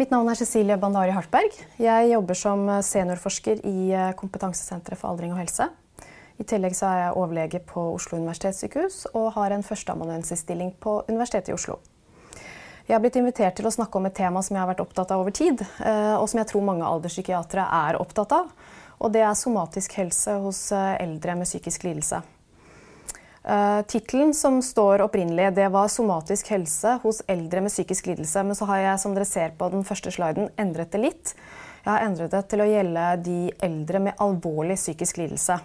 Mitt navn er Cecilie Bandari Hartberg. Jeg jobber som seniorforsker i eh, Kompetansesenteret for aldring og helse. I tillegg er jeg overlege på Oslo universitetssykehus og har en førsteamanuensisstilling på Universitetet i Oslo. Jeg har blitt invitert til å snakke om et tema som jeg har vært opptatt av over tid, eh, og som jeg tror mange alderspsykiatere er opptatt av. Og det er somatisk helse hos eh, eldre med psykisk lidelse. Uh, Tittelen som står opprinnelig, det var 'Somatisk helse hos eldre med psykisk lidelse'. Men så har jeg, som dere ser på den første sliden, endret det litt. Jeg har endret det til å gjelde de eldre med alvorlig psykisk lidelse.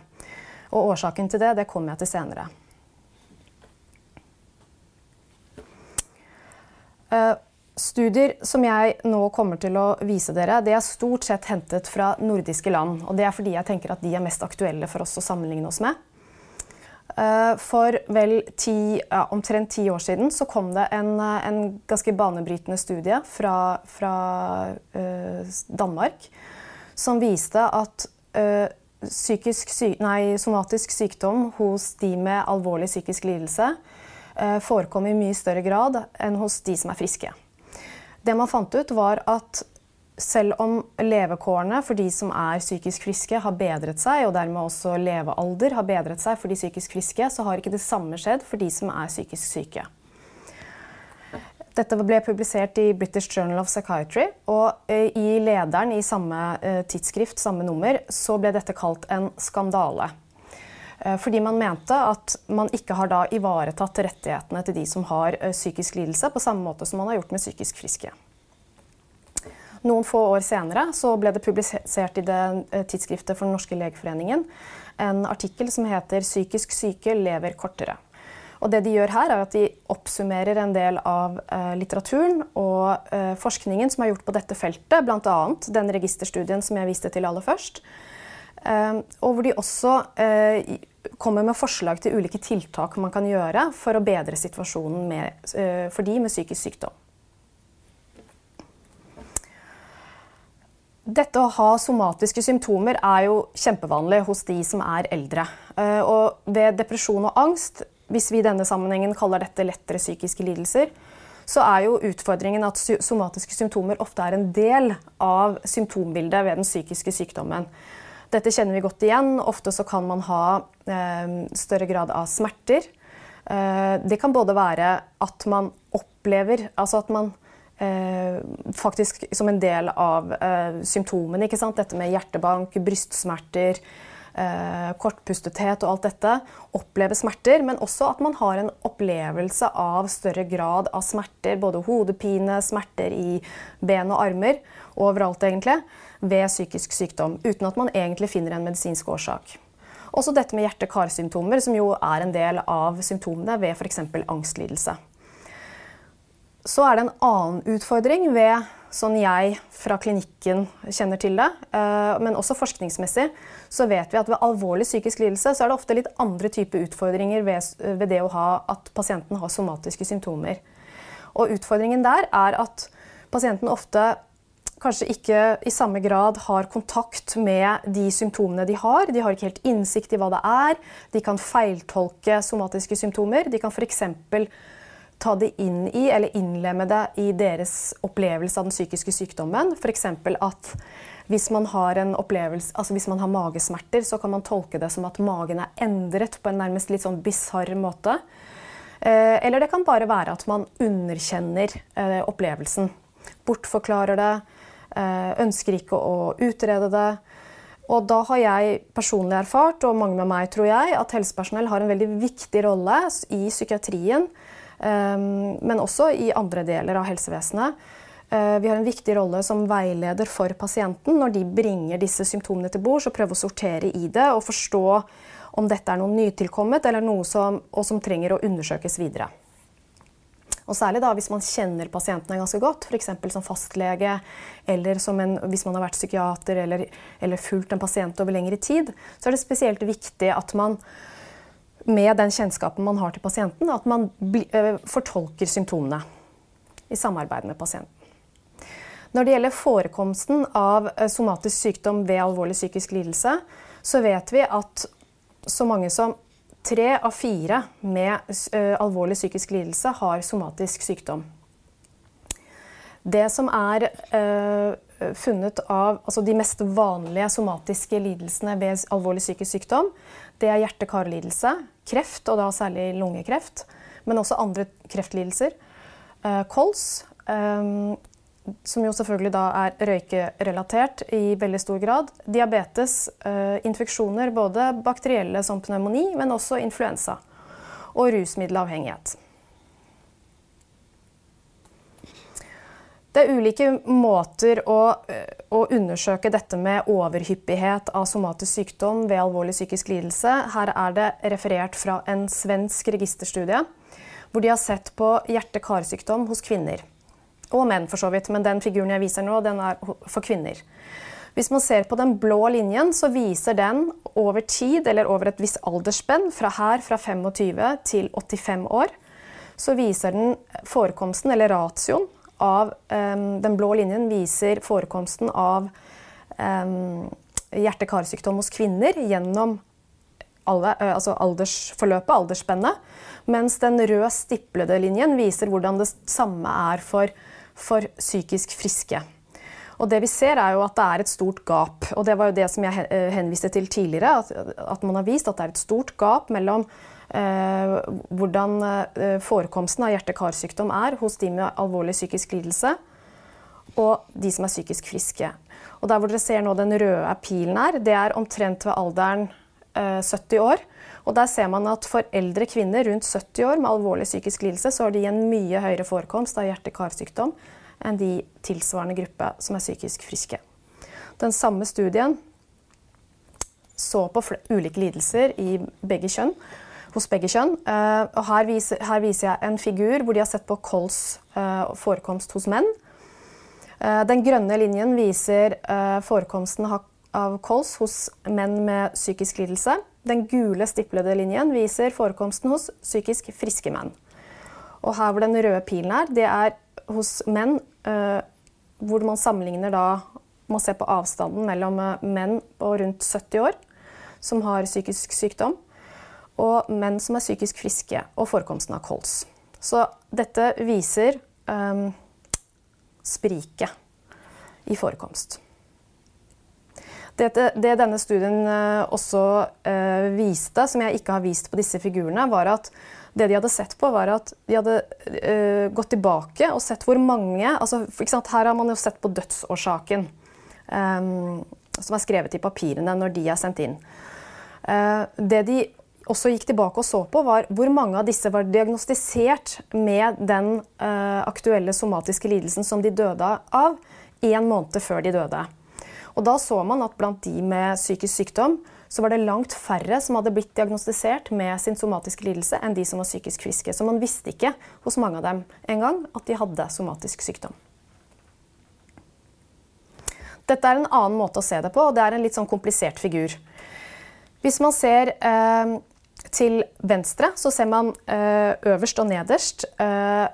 Og årsaken til det, det kommer jeg til senere. Uh, Studier som jeg nå kommer til å vise dere, det er stort sett hentet fra nordiske land. og Det er fordi jeg tenker at de er mest aktuelle for oss å sammenligne oss med. Eh, for vel ti, ja, omtrent ti år siden så kom det en, eh, en ganske banebrytende studie fra, fra uh, Danmark som viste at uh, syk, nei, somatisk sykdom hos de med alvorlig psykisk lidelse uh, forekom i mye større grad enn hos de som er friske. Det man fant ut, var at selv om levekårene for de som er psykisk friske, har bedret seg, og dermed også levealder har bedret seg for de psykisk friske, så har ikke det samme skjedd for de som er psykisk syke. Dette ble publisert i British Journal of Psychiatry, og eh, i lederen i samme eh, tidsskrift, samme nummer, så ble dette kalt en skandale. Eh, fordi man mente at man ikke har da ivaretatt rettighetene til de som har psykisk lidelse, på samme måte som man har gjort med psykisk friske. Noen få år senere ble det publisert i det eh, tidsskriftet for Den norske legeforeningen en artikkel som heter 'Psykisk syke lever kortere'. Og det de gjør her er at de oppsummerer en del av eh, litteraturen og eh, forskningen som er gjort på dette feltet, bl.a. den registerstudien som jeg viste til aller først. Eh, og hvor de også eh, kommer med forslag til ulike tiltak man kan gjøre for å bedre situasjonen med, eh, for de med psykisk sykdom. Dette å ha somatiske symptomer er jo kjempevanlig hos de som er eldre. Eh, og ved depresjon og angst, hvis vi i denne sammenhengen kaller dette lettere psykiske lidelser, så er jo utfordringen at somatiske symptomer ofte er en del av symptombildet ved den psykiske sykdommen. Dette kjenner vi godt igjen. Ofte så kan man ha eh, større grad av smerter. Eh, det kan både være at man opplever Altså at man faktisk som en del av eh, symptomene. ikke sant? Dette med hjertebank, brystsmerter, eh, kortpustethet og alt dette. Oppleve smerter, men også at man har en opplevelse av større grad av smerter. Både hodepine, smerter i ben og armer, overalt egentlig, ved psykisk sykdom. Uten at man egentlig finner en medisinsk årsak. Også dette med hjerte-karsymptomer, som jo er en del av symptomene ved f.eks. angstlidelse. Så er det en annen utfordring ved, sånn jeg fra klinikken kjenner til det, eh, men også forskningsmessig, så vet vi at ved alvorlig psykisk lidelse så er det ofte litt andre typer utfordringer ved, ved det å ha at pasienten har somatiske symptomer. Og utfordringen der er at pasienten ofte kanskje ikke i samme grad har kontakt med de symptomene de har. De har ikke helt innsikt i hva det er. De kan feiltolke somatiske symptomer. De kan f.eks ta det inn i eller innlemme det i deres opplevelse av den psykiske sykdommen. F.eks. at hvis man, har en altså hvis man har magesmerter, så kan man tolke det som at magen er endret på en nærmest litt sånn bisarr måte. Eh, eller det kan bare være at man underkjenner eh, opplevelsen. Bortforklarer det, eh, ønsker ikke å utrede det. Og da har jeg personlig erfart, og mange med meg tror jeg, at helsepersonell har en veldig viktig rolle i psykiatrien men også i andre deler av helsevesenet. Eh, vi har en viktig rolle som veileder for pasienten når de bringer disse symptomene til bords og prøver å sortere i det og forstå om dette er noe nytilkommet eller noe som, som trenger å undersøkes videre. Og Særlig da hvis man kjenner pasientene ganske godt, f.eks. som fastlege, eller som en, hvis man har vært psykiater eller, eller fulgt en pasient over lengre tid, så er det spesielt viktig at man med den kjennskapen man har til pasienten, at man uh, fortolker symptomene i samarbeid med pasienten. Når det gjelder forekomsten av uh, somatisk sykdom ved alvorlig psykisk lidelse, så vet vi at så mange som tre av fire med uh, alvorlig psykisk lidelse har somatisk sykdom. Det som er funnet av altså de mest vanlige somatiske lidelsene ved alvorlig psykisk sykdom, det er hjerte-karlidelse, kreft, og da særlig lungekreft, men også andre kreftlidelser. Uh, kols, um, som jo selvfølgelig da er røykerelatert i veldig stor grad. Diabetes, uh, infeksjoner, både bakterielle som pneumoni, men også influensa. Og rusmiddelavhengighet. Det er ulike måter å, å, undersøke dette med overhyppighet av somatisk sykdom ved alvorlig psykisk lidelse. Her er det referert fra en svensk registerstudie hvor de har sett på hjerte-karsykdom hos kvinner. Og menn, for så vidt, men den figuren jeg viser nå, den er for kvinner. Hvis man ser på den blå linjen, så viser den over tid, eller over et visst aldersspenn, fra her fra 25 til 85 år, så viser den forekomsten, eller ratioen, av um, Den blå linjen viser forekomsten av um, hjerte-karsykdom hos kvinner gjennom alder, altså aldersforløpet, aldersspennet. Mens den røde stiplede linjen viser hvordan det samme er for, for psykisk friske. Og det vi ser er jo at det er et stort gap. Og det var jo det som jeg henviste til tidligere. At, at man har vist at det er et stort gap mellom Eh, hvordan eh, forekomsten av hjerte-karsykdom er hos de med alvorlig psykisk lidelse og de som er psykisk friske. Og der hvor dere ser nå den røde pilen her, det er omtrent ved alderen 70 eh, år. Og der ser man at for eldre kvinner rundt 70 år med alvorlig psykisk lidelse, så har de en mye høyere forekomst av hjerte-karsykdom enn de tilsvarende gruppe som er psykisk friske. Den samme studien så på ulike lidelser i begge kjønn hos begge kjønn. Eh, og her viser, her viser, jeg en figur hvor de har sett på kols eh, forekomst hos menn. Eh, den grønne linjen viser forekomsten av kols hos menn med psykisk lidelse. Den gule stiplede linjen viser forekomsten hos psykisk friske menn. Og her hvor den røde pilen er, det er hos menn hvor man sammenligner da må se på avstanden mellom menn på rundt 70 år som har psykisk sykdom, og menn som er psykisk friske, og forekomsten av kols. Så dette viser um, spriket i forekomst. Dette, det denne studien uh, også uh, viste, som jeg ikke har vist på disse figurene, var at det de hadde sett på, var at de hadde uh, gått tilbake og sett hvor mange altså, Her har man jo sett på dødsårsaken, um, som er skrevet i papirene når de er sendt inn. det de også gikk tilbake og så på, var hvor mange av disse var diagnostisert med den uh, aktuelle somatiske lidelsen som de døde av, én måned før de døde. Og da så man at blant de med psykisk sykdom så var det langt færre som hadde blitt diagnostisert med sin somatiske lidelse, enn de som var psykisk friske. Så man visste ikke hos mange av dem engang at de hadde somatisk sykdom. Dette er en annen måte å se det på, og det er en litt sånn komplisert figur. Hvis man ser eh, til venstre så ser man eh, øverst og nederst eh,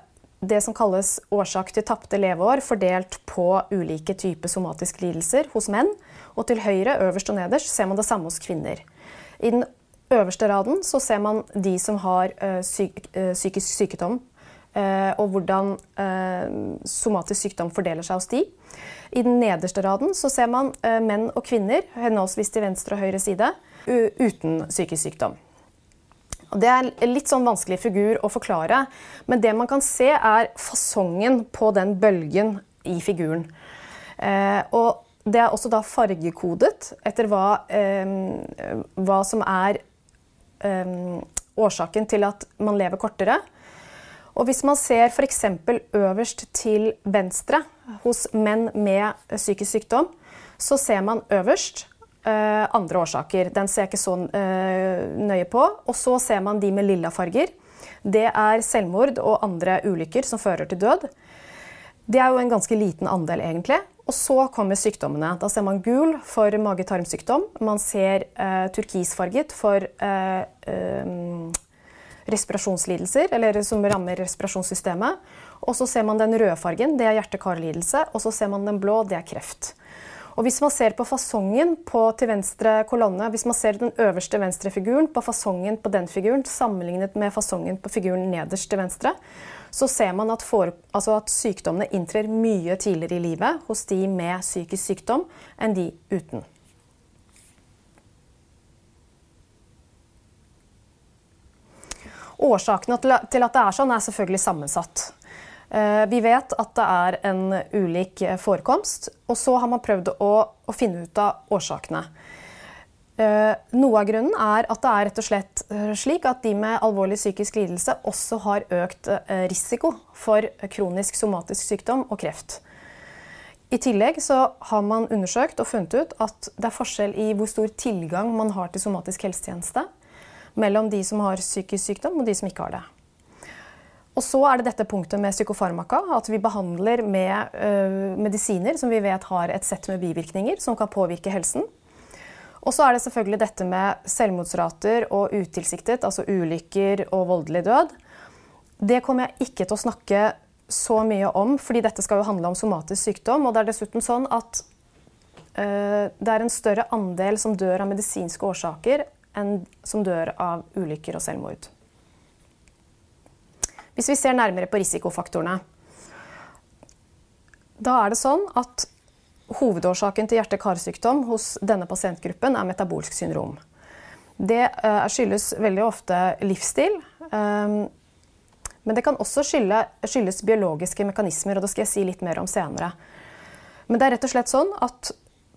det som kalles årsak til tapte leveår, fordelt på ulike typer somatiske lidelser hos menn. Og til høyre, øverst og nederst, ser man det samme hos kvinner. I den øverste raden så ser man de som har uh, syk, uh, psykisk sykdom, og hvordan somatisk sykdom fordeler seg hos de. I den nederste raden så ser man menn og kvinner, henholdsvis til venstre og høyre side, uten psykisk sykdom. Det er en litt sånn vanskelig figur å forklare, men det man kan se, er fasongen på den bølgen i figuren. Eh, og det er også da fargekodet etter hva, eh, hva som er eh, årsaken til at man lever kortere. Og hvis man ser f.eks. øverst til venstre hos menn med psykisk sykdom, så ser man øverst andre årsaker. Den ser jeg ikke så uh, nøye på. Og så ser man de med lilla farger. Det er selvmord og andre ulykker som fører til død. Det er jo en ganske liten andel, egentlig. Og så kommer sykdommene. Da ser man gul for mage-tarmsykdom. Man ser uh, turkisfarget for respirasjonslidelser, eller som rammer respirasjonssystemet. Og så ser man den røde fargen, det er hjerte-karlidelse. Og så ser man den blå, det er kreft. Og hvis man ser på fasongen på, til venstre kolonne, hvis man ser den øverste venstre figuren på fasongen på den figuren sammenlignet med fasongen på figuren nederst til venstre, så ser man at, for, altså at sykdommene inntrer mye tidligere i livet hos de med psykisk sykdom enn de uten. Årsakene til at det er sånn, er selvfølgelig sammensatt. Eh, vi vet at det er en ulik forekomst, og så har man prøvd å, å finne ut av årsakene. Eh, noe av grunnen er at det er rett og slett eh, slik at de med alvorlig psykisk lidelse også har økt risiko for kronisk somatisk sykdom og kreft. I tillegg har man undersøkt og funnet ut at det er forskjell i hvor stor tilgang man har til somatisk helsetjeneste mellom de som har psykisk sykdom og de som ikke har det. Og så er det dette punktet med psykofarmaka, at vi behandler med ø, medisiner som vi vet har et sett med bivirkninger som kan påvirke helsen. Og så er det selvfølgelig dette med selvmordsrater og utilsiktet, altså ulykker og voldelig død. Det kommer jeg ikke til å snakke så mye om, fordi dette skal jo handle om somatisk sykdom. Og det er dessuten sånn at ø, det er en større andel som dør av medisinske årsaker enn som dør av ulykker og selvmord. Hvis vi ser nærmere på risikofaktorene, da er det sånn at hovedårsaken til hjerte-karsykdom hos denne pasientgruppen er metabolsk syndrom. Det uh, skyldes veldig ofte livsstil. Um, men det kan også skyldes biologiske mekanismer, og det skal jeg si litt mer om senere. Men det er rett og slett sånn at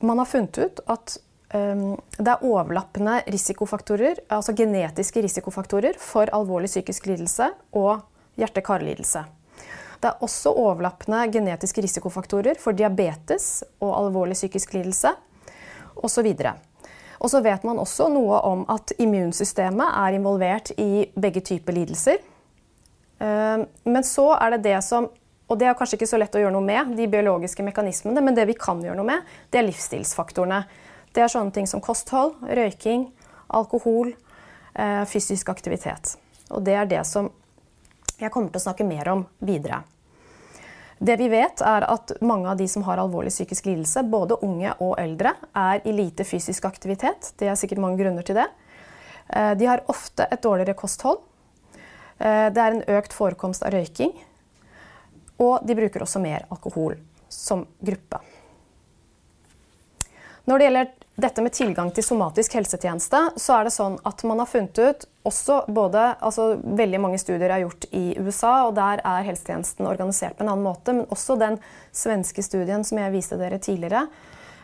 man har funnet ut at Ehm, det er overlappende risikofaktorer, altså genetiske risikofaktorer for alvorlig psykisk lidelse og hjerte-karlidelse. Det er også overlappende genetiske risikofaktorer for diabetes og alvorlig psykisk lidelse osv. Og så vet man også noe om at immunsystemet er involvert i begge typer lidelser. Ehm, men så er det det som og det er kanskje ikke så lett å gjøre noe med, de biologiske mekanismene, men det vi kan gjøre noe med, det er livsstilsfaktorene. Det er sånne ting som kosthold, røyking, alkohol, eh, fysisk aktivitet. Og det er det som jeg kommer til å snakke mer om videre. Det vi vet, er at mange av de som har alvorlig psykisk lidelse, både unge og eldre, er i lite fysisk aktivitet. Det er sikkert mange grunner til det. Eh, de har ofte et dårligere kosthold. Eh, det er en økt forekomst av røyking. Og de bruker også mer alkohol som gruppe. Når det gjelder dette med tilgang til somatisk helsetjeneste, så er det sånn at man har funnet ut også både, altså Veldig mange studier er gjort i USA, og der er helsetjenesten organisert på en annen måte. Men også den svenske studien som jeg viste dere tidligere,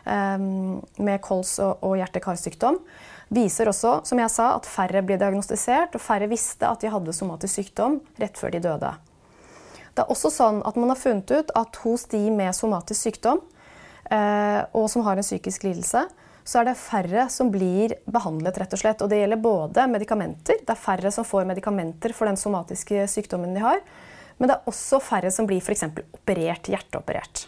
um, med kols og, hjerte-karsykdom, viser også som jeg sa, at færre ble diagnostisert, og færre visste at de hadde somatisk sykdom rett før de døde. Det er også sånn at man har funnet ut at hos de med somatisk sykdom, og som har en psykisk lidelse, så er det færre som blir behandlet, rett og slett. Og det gjelder både medikamenter. Det er færre som får medikamenter for den somatiske sykdommen de har. Men det er også færre som blir f.eks. operert, hjerteoperert.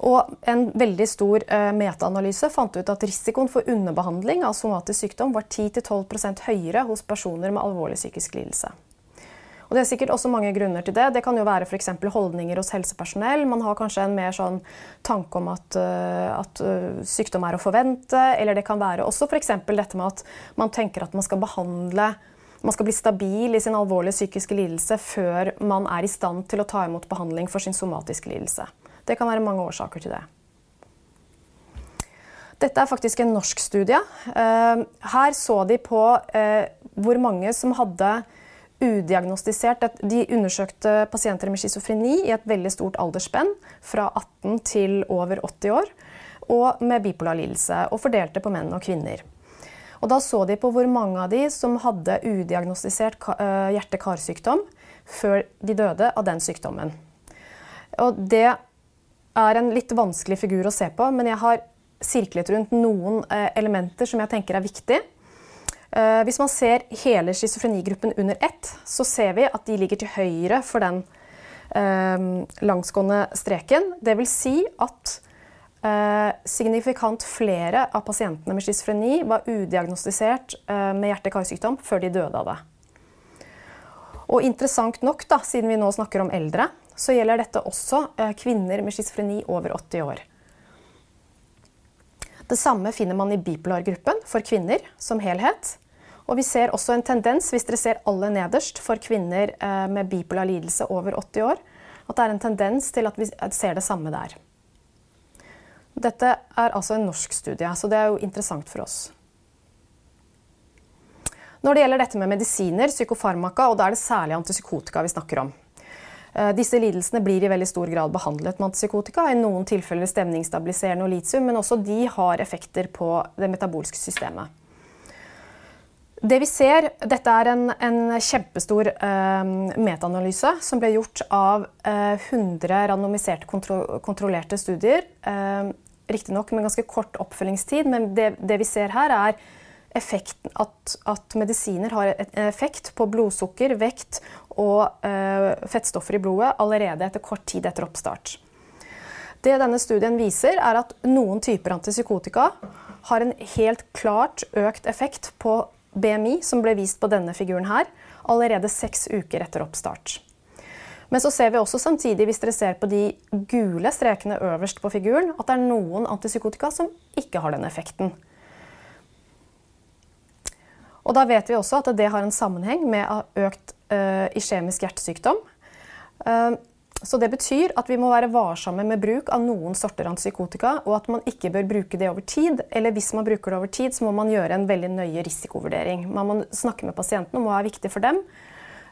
Og en veldig stor uh, metaanalyse fant ut at risikoen for underbehandling av somatisk sykdom var 10-12% høyere hos personer med alvorlig psykisk lidelse. Og Det er sikkert også mange grunner til det. Det kan jo være f.eks. holdninger hos helsepersonell. Man har kanskje en mer sånn tanke om at, uh, at uh, sykdom er å forvente. Eller det kan være også f.eks. dette med at man tenker at man skal behandle man skal bli stabil i sin alvorlige psykiske lidelse før man er i stand til å ta imot behandling for sin somatiske lidelse. Det kan være mange årsaker til det. Dette er faktisk en norsk studie. Eh, her så de på hvor mange som hadde udiagnostisert. De undersøkte pasienter med schizofreni i et veldig stort aldersspenn, fra 18 til over 80 år, og med bipolar lidelse, og fordelte på menn og kvinner. Og da så de på hvor mange av de som hadde udiagnostisert eh, hjerte-karsykdom før de døde av den sykdommen. Og det er en litt vanskelig figur å se på, men jeg har sirklet rundt noen eh, elementer som jeg tenker er viktige. Eh, hvis man ser hele schizofrenigruppen under ett, så ser vi at de ligger til høyre for den eh, langsgående streken. Det vil si at eh, signifikant flere av pasientene med schizofreni var udiagnostisert med hjerte-karsykdom før de døde av det. Og interessant nok, da, siden vi nå snakker om eldre, så gjelder dette også kvinner med schizofreni over 80 år. Det samme finner man i bipolargruppen for kvinner som helhet. Og vi ser også en tendens, hvis dere ser aller nederst, for kvinner eh, med bipolar lidelse over 80 år, at det er en tendens til at vi ser det samme der. Dette er altså en norsk studie, så det er jo interessant for oss. Når det gjelder dette med medisiner, psykofarmaka, og da er det særlig antipsykotika vi snakker om. Eh, disse lidelsene blir i veldig stor grad behandlet med antipsykotika, i noen tilfeller stemningsstabiliserende og litium, men også de har effekter på det metabolske systemet. Det vi ser, Dette er en, en kjempestor eh, metaanalyse som ble gjort av eh, 100 randomiserte kontro kontrollerte studier. Eh, Riktignok med ganske kort oppfølgingstid, men det, det vi ser her, er effekten, at, at, medisiner har en effekt på blodsukker, vekt og eh, fettstoffer i blodet allerede etter kort tid etter oppstart. Det denne studien viser, er at noen typer antipsykotika har en helt klart økt effekt på BMI, som ble vist på denne figuren her, allerede seks uker etter oppstart. Men så ser vi også samtidig, hvis dere ser på de gule strekene øverst på figuren, at det er noen antipsykotika som ikke har den effekten. Og da vet vi også at det har en sammenheng med økt uh, iskjemisk hjertesykdom. Uh, så det betyr at vi må være varsomme med bruk av noen sorter antipsykotika, og at man ikke bør bruke det over tid. Eller hvis man bruker det over tid, så må man gjøre en veldig nøye risikovurdering. Man må snakke med pasientene om hva er viktig for dem.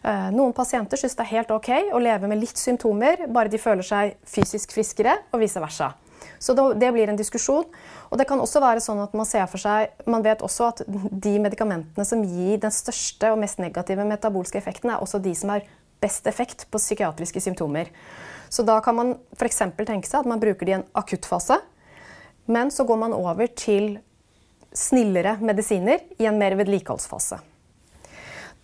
Eh, noen pasienter syns det er helt ok å leve med litt symptomer, bare de føler seg fysisk friskere, og vice versa. Så det blir en diskusjon. Og det kan også være sånn at man ser for seg Man vet også at de medikamentene som gir den største og mest negative metabolske effekten, er også de som har best effekt på psykiatriske symptomer. Så da kan man f.eks. tenke seg at man bruker det i en akuttfase, men så går man over til snillere medisiner i en mer vedlikeholdsfase.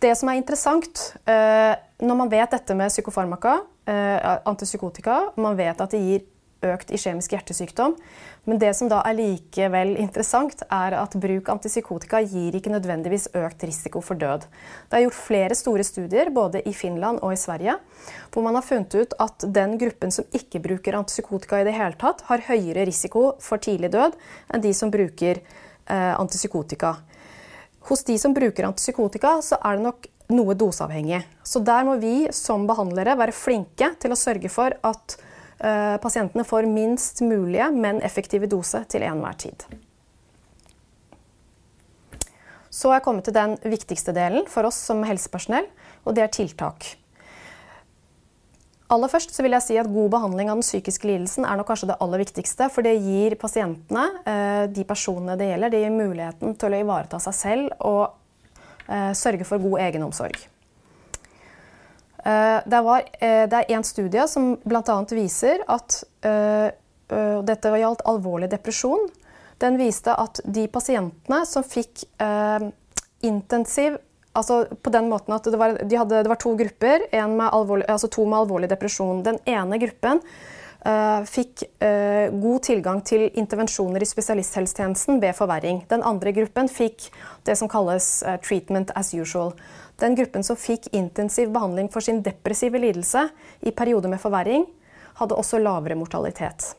Det som er interessant eh, når man vet dette med psykofarmaka, eh, antipsykotika, man vet at det gir økt iskjemisk hjertesykdom. Men det som da er likevel interessant, er at bruk av antipsykotika gir ikke nødvendigvis økt risiko for død. Det er gjort flere store studier både i Finland og i Sverige hvor man har funnet ut at den gruppen som ikke bruker antipsykotika i det hele tatt, har høyere risiko for tidlig død enn de som bruker eh, antipsykotika. Hos de som bruker antipsykotika, så er det nok noe doseavhengig. Så der må vi som behandlere være flinke til å sørge for at pasientene får minst mulige, men effektive dose til enhver tid. Så er jeg kommet til den viktigste delen for oss som helsepersonell, og det er tiltak. Aller først vil jeg si at God behandling av den psykiske lidelsen er nok kanskje det aller viktigste. For det gir pasientene, eh, de personene det gjelder, det gir muligheten til å ivareta seg selv og eh, sørge for god egenomsorg. Eh, det, var, eh, det, er en studie som bl.a. viser at uh, Dette gjaldt alvorlig depresjon. Den viste at de pasientene som fikk uh, intensiv altså på den måten at det var, de hadde, det var to grupper, med alvorlig, altså to med alvorlig depresjon. Den ene gruppen uh, fikk god tilgang til intervensjoner i spesialisthelsetjenesten ved forverring. Den andre gruppen fikk det som kalles treatment as usual. Den gruppen som fikk intensiv behandling for sin depressive lidelse i perioder med forverring, hadde også lavere mortalitet.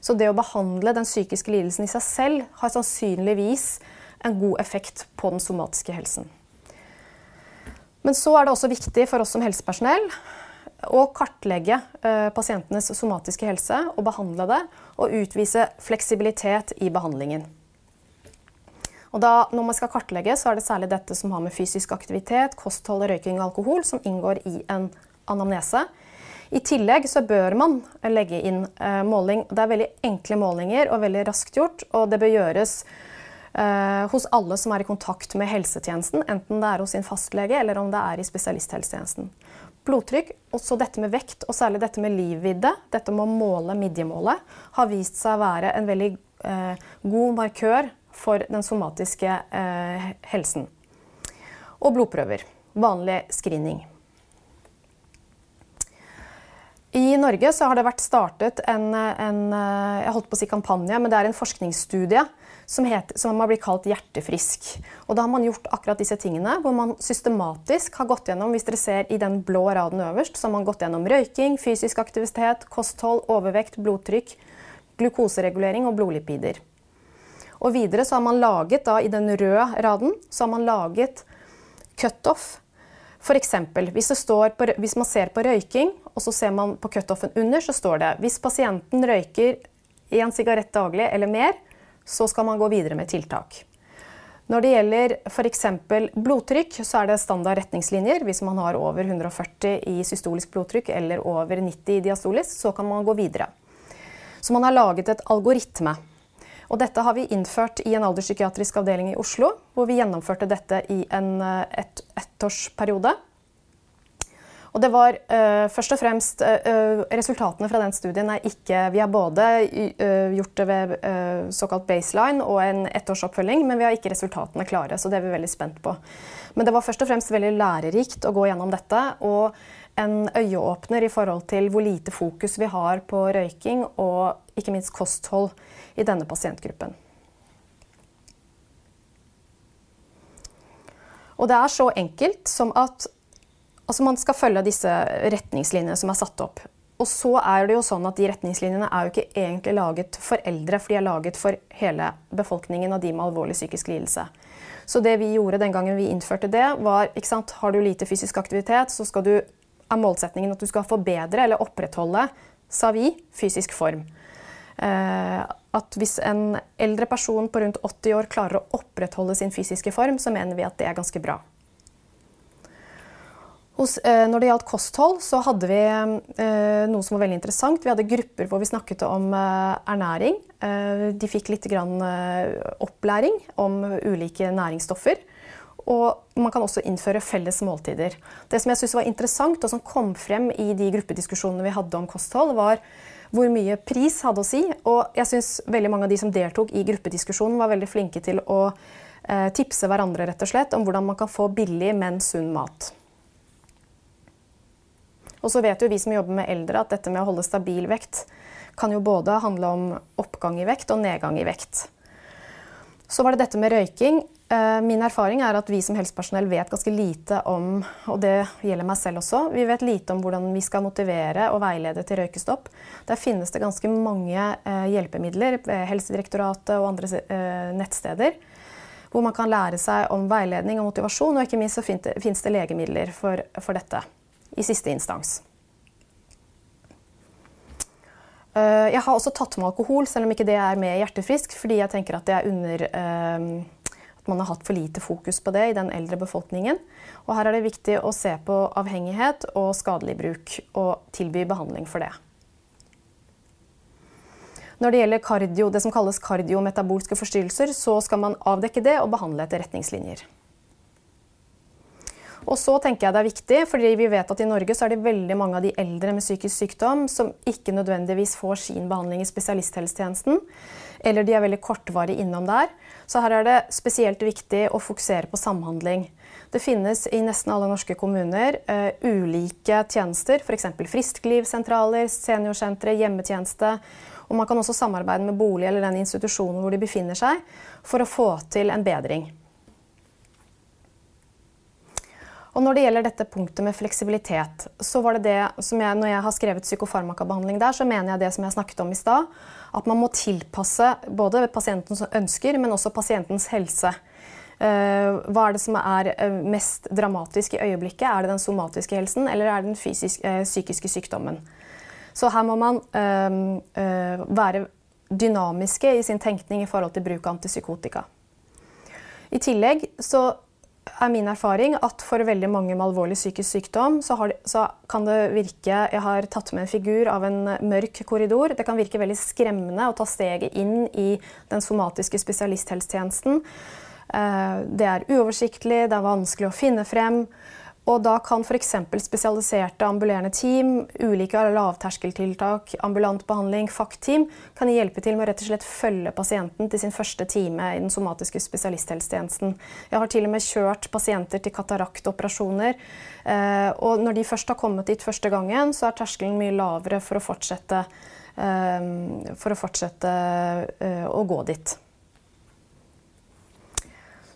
Så det å behandle den psykiske lidelsen i seg selv har sannsynligvis en god effekt på den somatiske helsen. Men så er det også viktig for oss som helsepersonell å kartlegge eh, pasientenes somatiske helse og behandle det, og utvise fleksibilitet i behandlingen. Og da, når man skal kartlegge, så er det særlig dette som har med fysisk aktivitet, kosthold, røyking og alkohol, som inngår i en anamnese. I tillegg så bør man legge inn eh, måling. Det er veldig enkle målinger og veldig raskt gjort. Og det bør gjøres eh, hos alle som er i kontakt med helsetjenesten, enten det er hos sin fastlege eller om det er i spesialisthelsetjenesten. Blodtrykk, også dette med vekt og særlig dette med livvidde, dette med å måle midjemålet, har vist seg å være en veldig eh, god markør for den somatiske eh, helsen. Og blodprøver. Vanlig screening. I Norge har det vært startet en, en, eh, si kampanje, en forskningsstudie som, heter, som har blitt kalt Hjertefrisk. Og da har man gjort akkurat disse tingene, hvor man systematisk har gått gjennom hvis dere ser i den blå raden øverst, så har man gått gjennom røyking, fysisk aktivitet, kosthold, overvekt, blodtrykk, glukoseregulering og blodlipider. Og videre så har man laget da, i den røde raden så har man laget cutoff. F.eks. Hvis, hvis man ser på røyking, og så ser man på cutoffen under, så står det hvis pasienten røyker én sigarett daglig eller mer, så skal man gå videre med tiltak. Når det gjelder f.eks. blodtrykk, så er det standard retningslinjer. Hvis man har over 140 i systolisk blodtrykk eller over 90 i diastolisk, så kan man gå videre. Så man har laget et algoritme. Og dette har vi innført i en alderspsykiatrisk avdeling i Oslo, hvor vi gjennomførte dette i en et, ettårsperiode. Og det var uh, først og fremst uh, Resultatene fra den studien er ikke Vi har både uh, gjort det ved såkalt baseline og en ettårsoppfølging, men vi har ikke resultatene klare, så det er vi veldig spent på. Men det var først og fremst veldig lærerikt å gå gjennom dette. og en øyeåpner i forhold til hvor lite fokus vi har på røyking og ikke minst kosthold i denne pasientgruppen. Og det er så enkelt som at Altså man skal følge disse retningslinjene som er satt opp. Og så er det jo sånn at De retningslinjene er jo ikke egentlig laget for eldre, for de er laget for hele befolkningen av de med alvorlig psykisk lidelse. Så det vi gjorde den gangen vi innførte det, var sant, har du lite fysisk aktivitet, så du, er målsettingen at du skal forbedre eller opprettholde, sa vi, fysisk form. Eh, at hvis en eldre person på rundt 80 år klarer å opprettholde sin fysiske form, så mener vi at det er ganske bra. Eh, når det gjaldt kosthold, så hadde vi eh, noe som var veldig interessant. Vi hadde grupper hvor vi snakket om eh, ernæring. De fikk litt opplæring om ulike næringsstoffer. Og man kan også innføre felles måltider. Det som jeg synes var interessant, og som kom frem i de gruppediskusjonene vi hadde om kosthold, var hvor mye pris hadde å si. Og jeg synes veldig mange av de som deltok i gruppediskusjonen, var veldig flinke til å eh, tipse hverandre rett og slett, om hvordan man kan få billig, men sunn mat. Og så vet jo vi som jobber med eldre at dette med å holde stabil vekt kan jo både handle om oppgang i vekt og nedgang i vekt. Så var det dette med røyking. Eh, min erfaring er at vi som helsepersonell vet ganske lite om og det gjelder meg selv også, vi vet lite om hvordan vi skal motivere og veilede til røykestopp. Der finnes det ganske mange eh, hjelpemidler ved Helsedirektoratet og andre eh, nettsteder hvor man kan lære seg om veiledning og motivasjon, og ikke minst så finnes det legemidler for, for dette i siste instans. Eh, jeg har også tatt med alkohol, selv om ikke det er med hjertefrisk, fordi jeg tenker at det er under eh, at man har hatt for lite fokus på det i den eldre befolkningen. Og her er det viktig å se på avhengighet og skadelig bruk, og tilby behandling for det. Når det gjelder kardio, det som kalles kardiometabolske forstyrrelser, så skal man avdekke det og behandle etter retningslinjer. Og så tenker jeg det er viktig, fordi vi vet at i Norge så er det veldig mange av de eldre med psykisk sykdom som ikke nødvendigvis får sin behandling i spesialisthelsetjenesten. Eller de er veldig kortvarig innom der. Så her er det spesielt viktig å fokusere på samhandling. Det finnes i nesten alle norske kommuner uh, ulike tjenester, f.eks. frisklivssentraler, seniorsentre, hjemmetjeneste. Og man kan også samarbeide med bolig eller den institusjonen hvor de befinner seg, for å få til en bedring. Og når det gjelder dette punktet med fleksibilitet, så var det det som jeg, når jeg har skrevet psykofarmakabehandling der, så mener jeg det som jeg snakket om i stad, at man må tilpasse både pasientens ønsker, men også pasientens helse. Eh, hva er det som er eh, mest dramatisk i øyeblikket? Er det den somatiske helsen, eller er det den fysisk, eh, psykiske sykdommen? Så her må man være dynamiske i sin tenkning i forhold til bruk av antipsykotika. I tillegg så er min erfaring at for veldig mange med alvorlig psykisk sykdom så, har, så, kan det virke Jeg har tatt med en figur av en mørk korridor. Det kan virke veldig skremmende å ta steget inn i den somatiske spesialisthelsetjenesten. Eh, det er uoversiktlig, det er vanskelig å finne frem. Og da kan f.eks. spesialiserte ambulerende team, ulike lavterskeltiltak, ambulant behandling, FACT-team kan hjelpe til med å rett og slett følge pasienten til sin første time i den somatiske spesialisthelsetjenesten. Jeg har til og med kjørt pasienter til kataraktoperasjoner. Eh, og når de først har kommet dit første gangen, så er terskelen mye lavere for å fortsette, eh, for å, fortsette eh, å gå dit.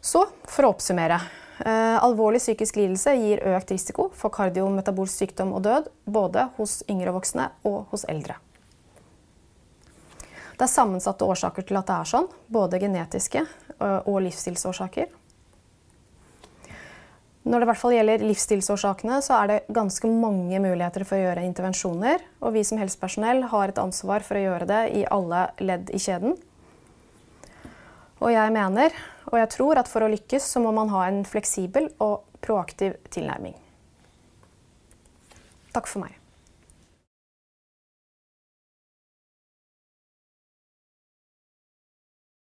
Så for å oppsummere. Eh, alvorlig psykisk lidelse gir økt risiko for kardiometabolsk sykdom og død, både hos yngre voksne og hos eldre. Det er sammensatte årsaker til at det er sånn, både genetiske og livsstilsårsaker. Når det i hvert fall gjelder livsstilsårsakene, så er det ganske mange muligheter for å gjøre intervensjoner. Og vi som helsepersonell har et ansvar for å gjøre det i alle ledd i kjeden. Og jeg mener, og jeg tror, at for å lykkes så må man ha en fleksibel og proaktiv tilnærming. Takk for meg.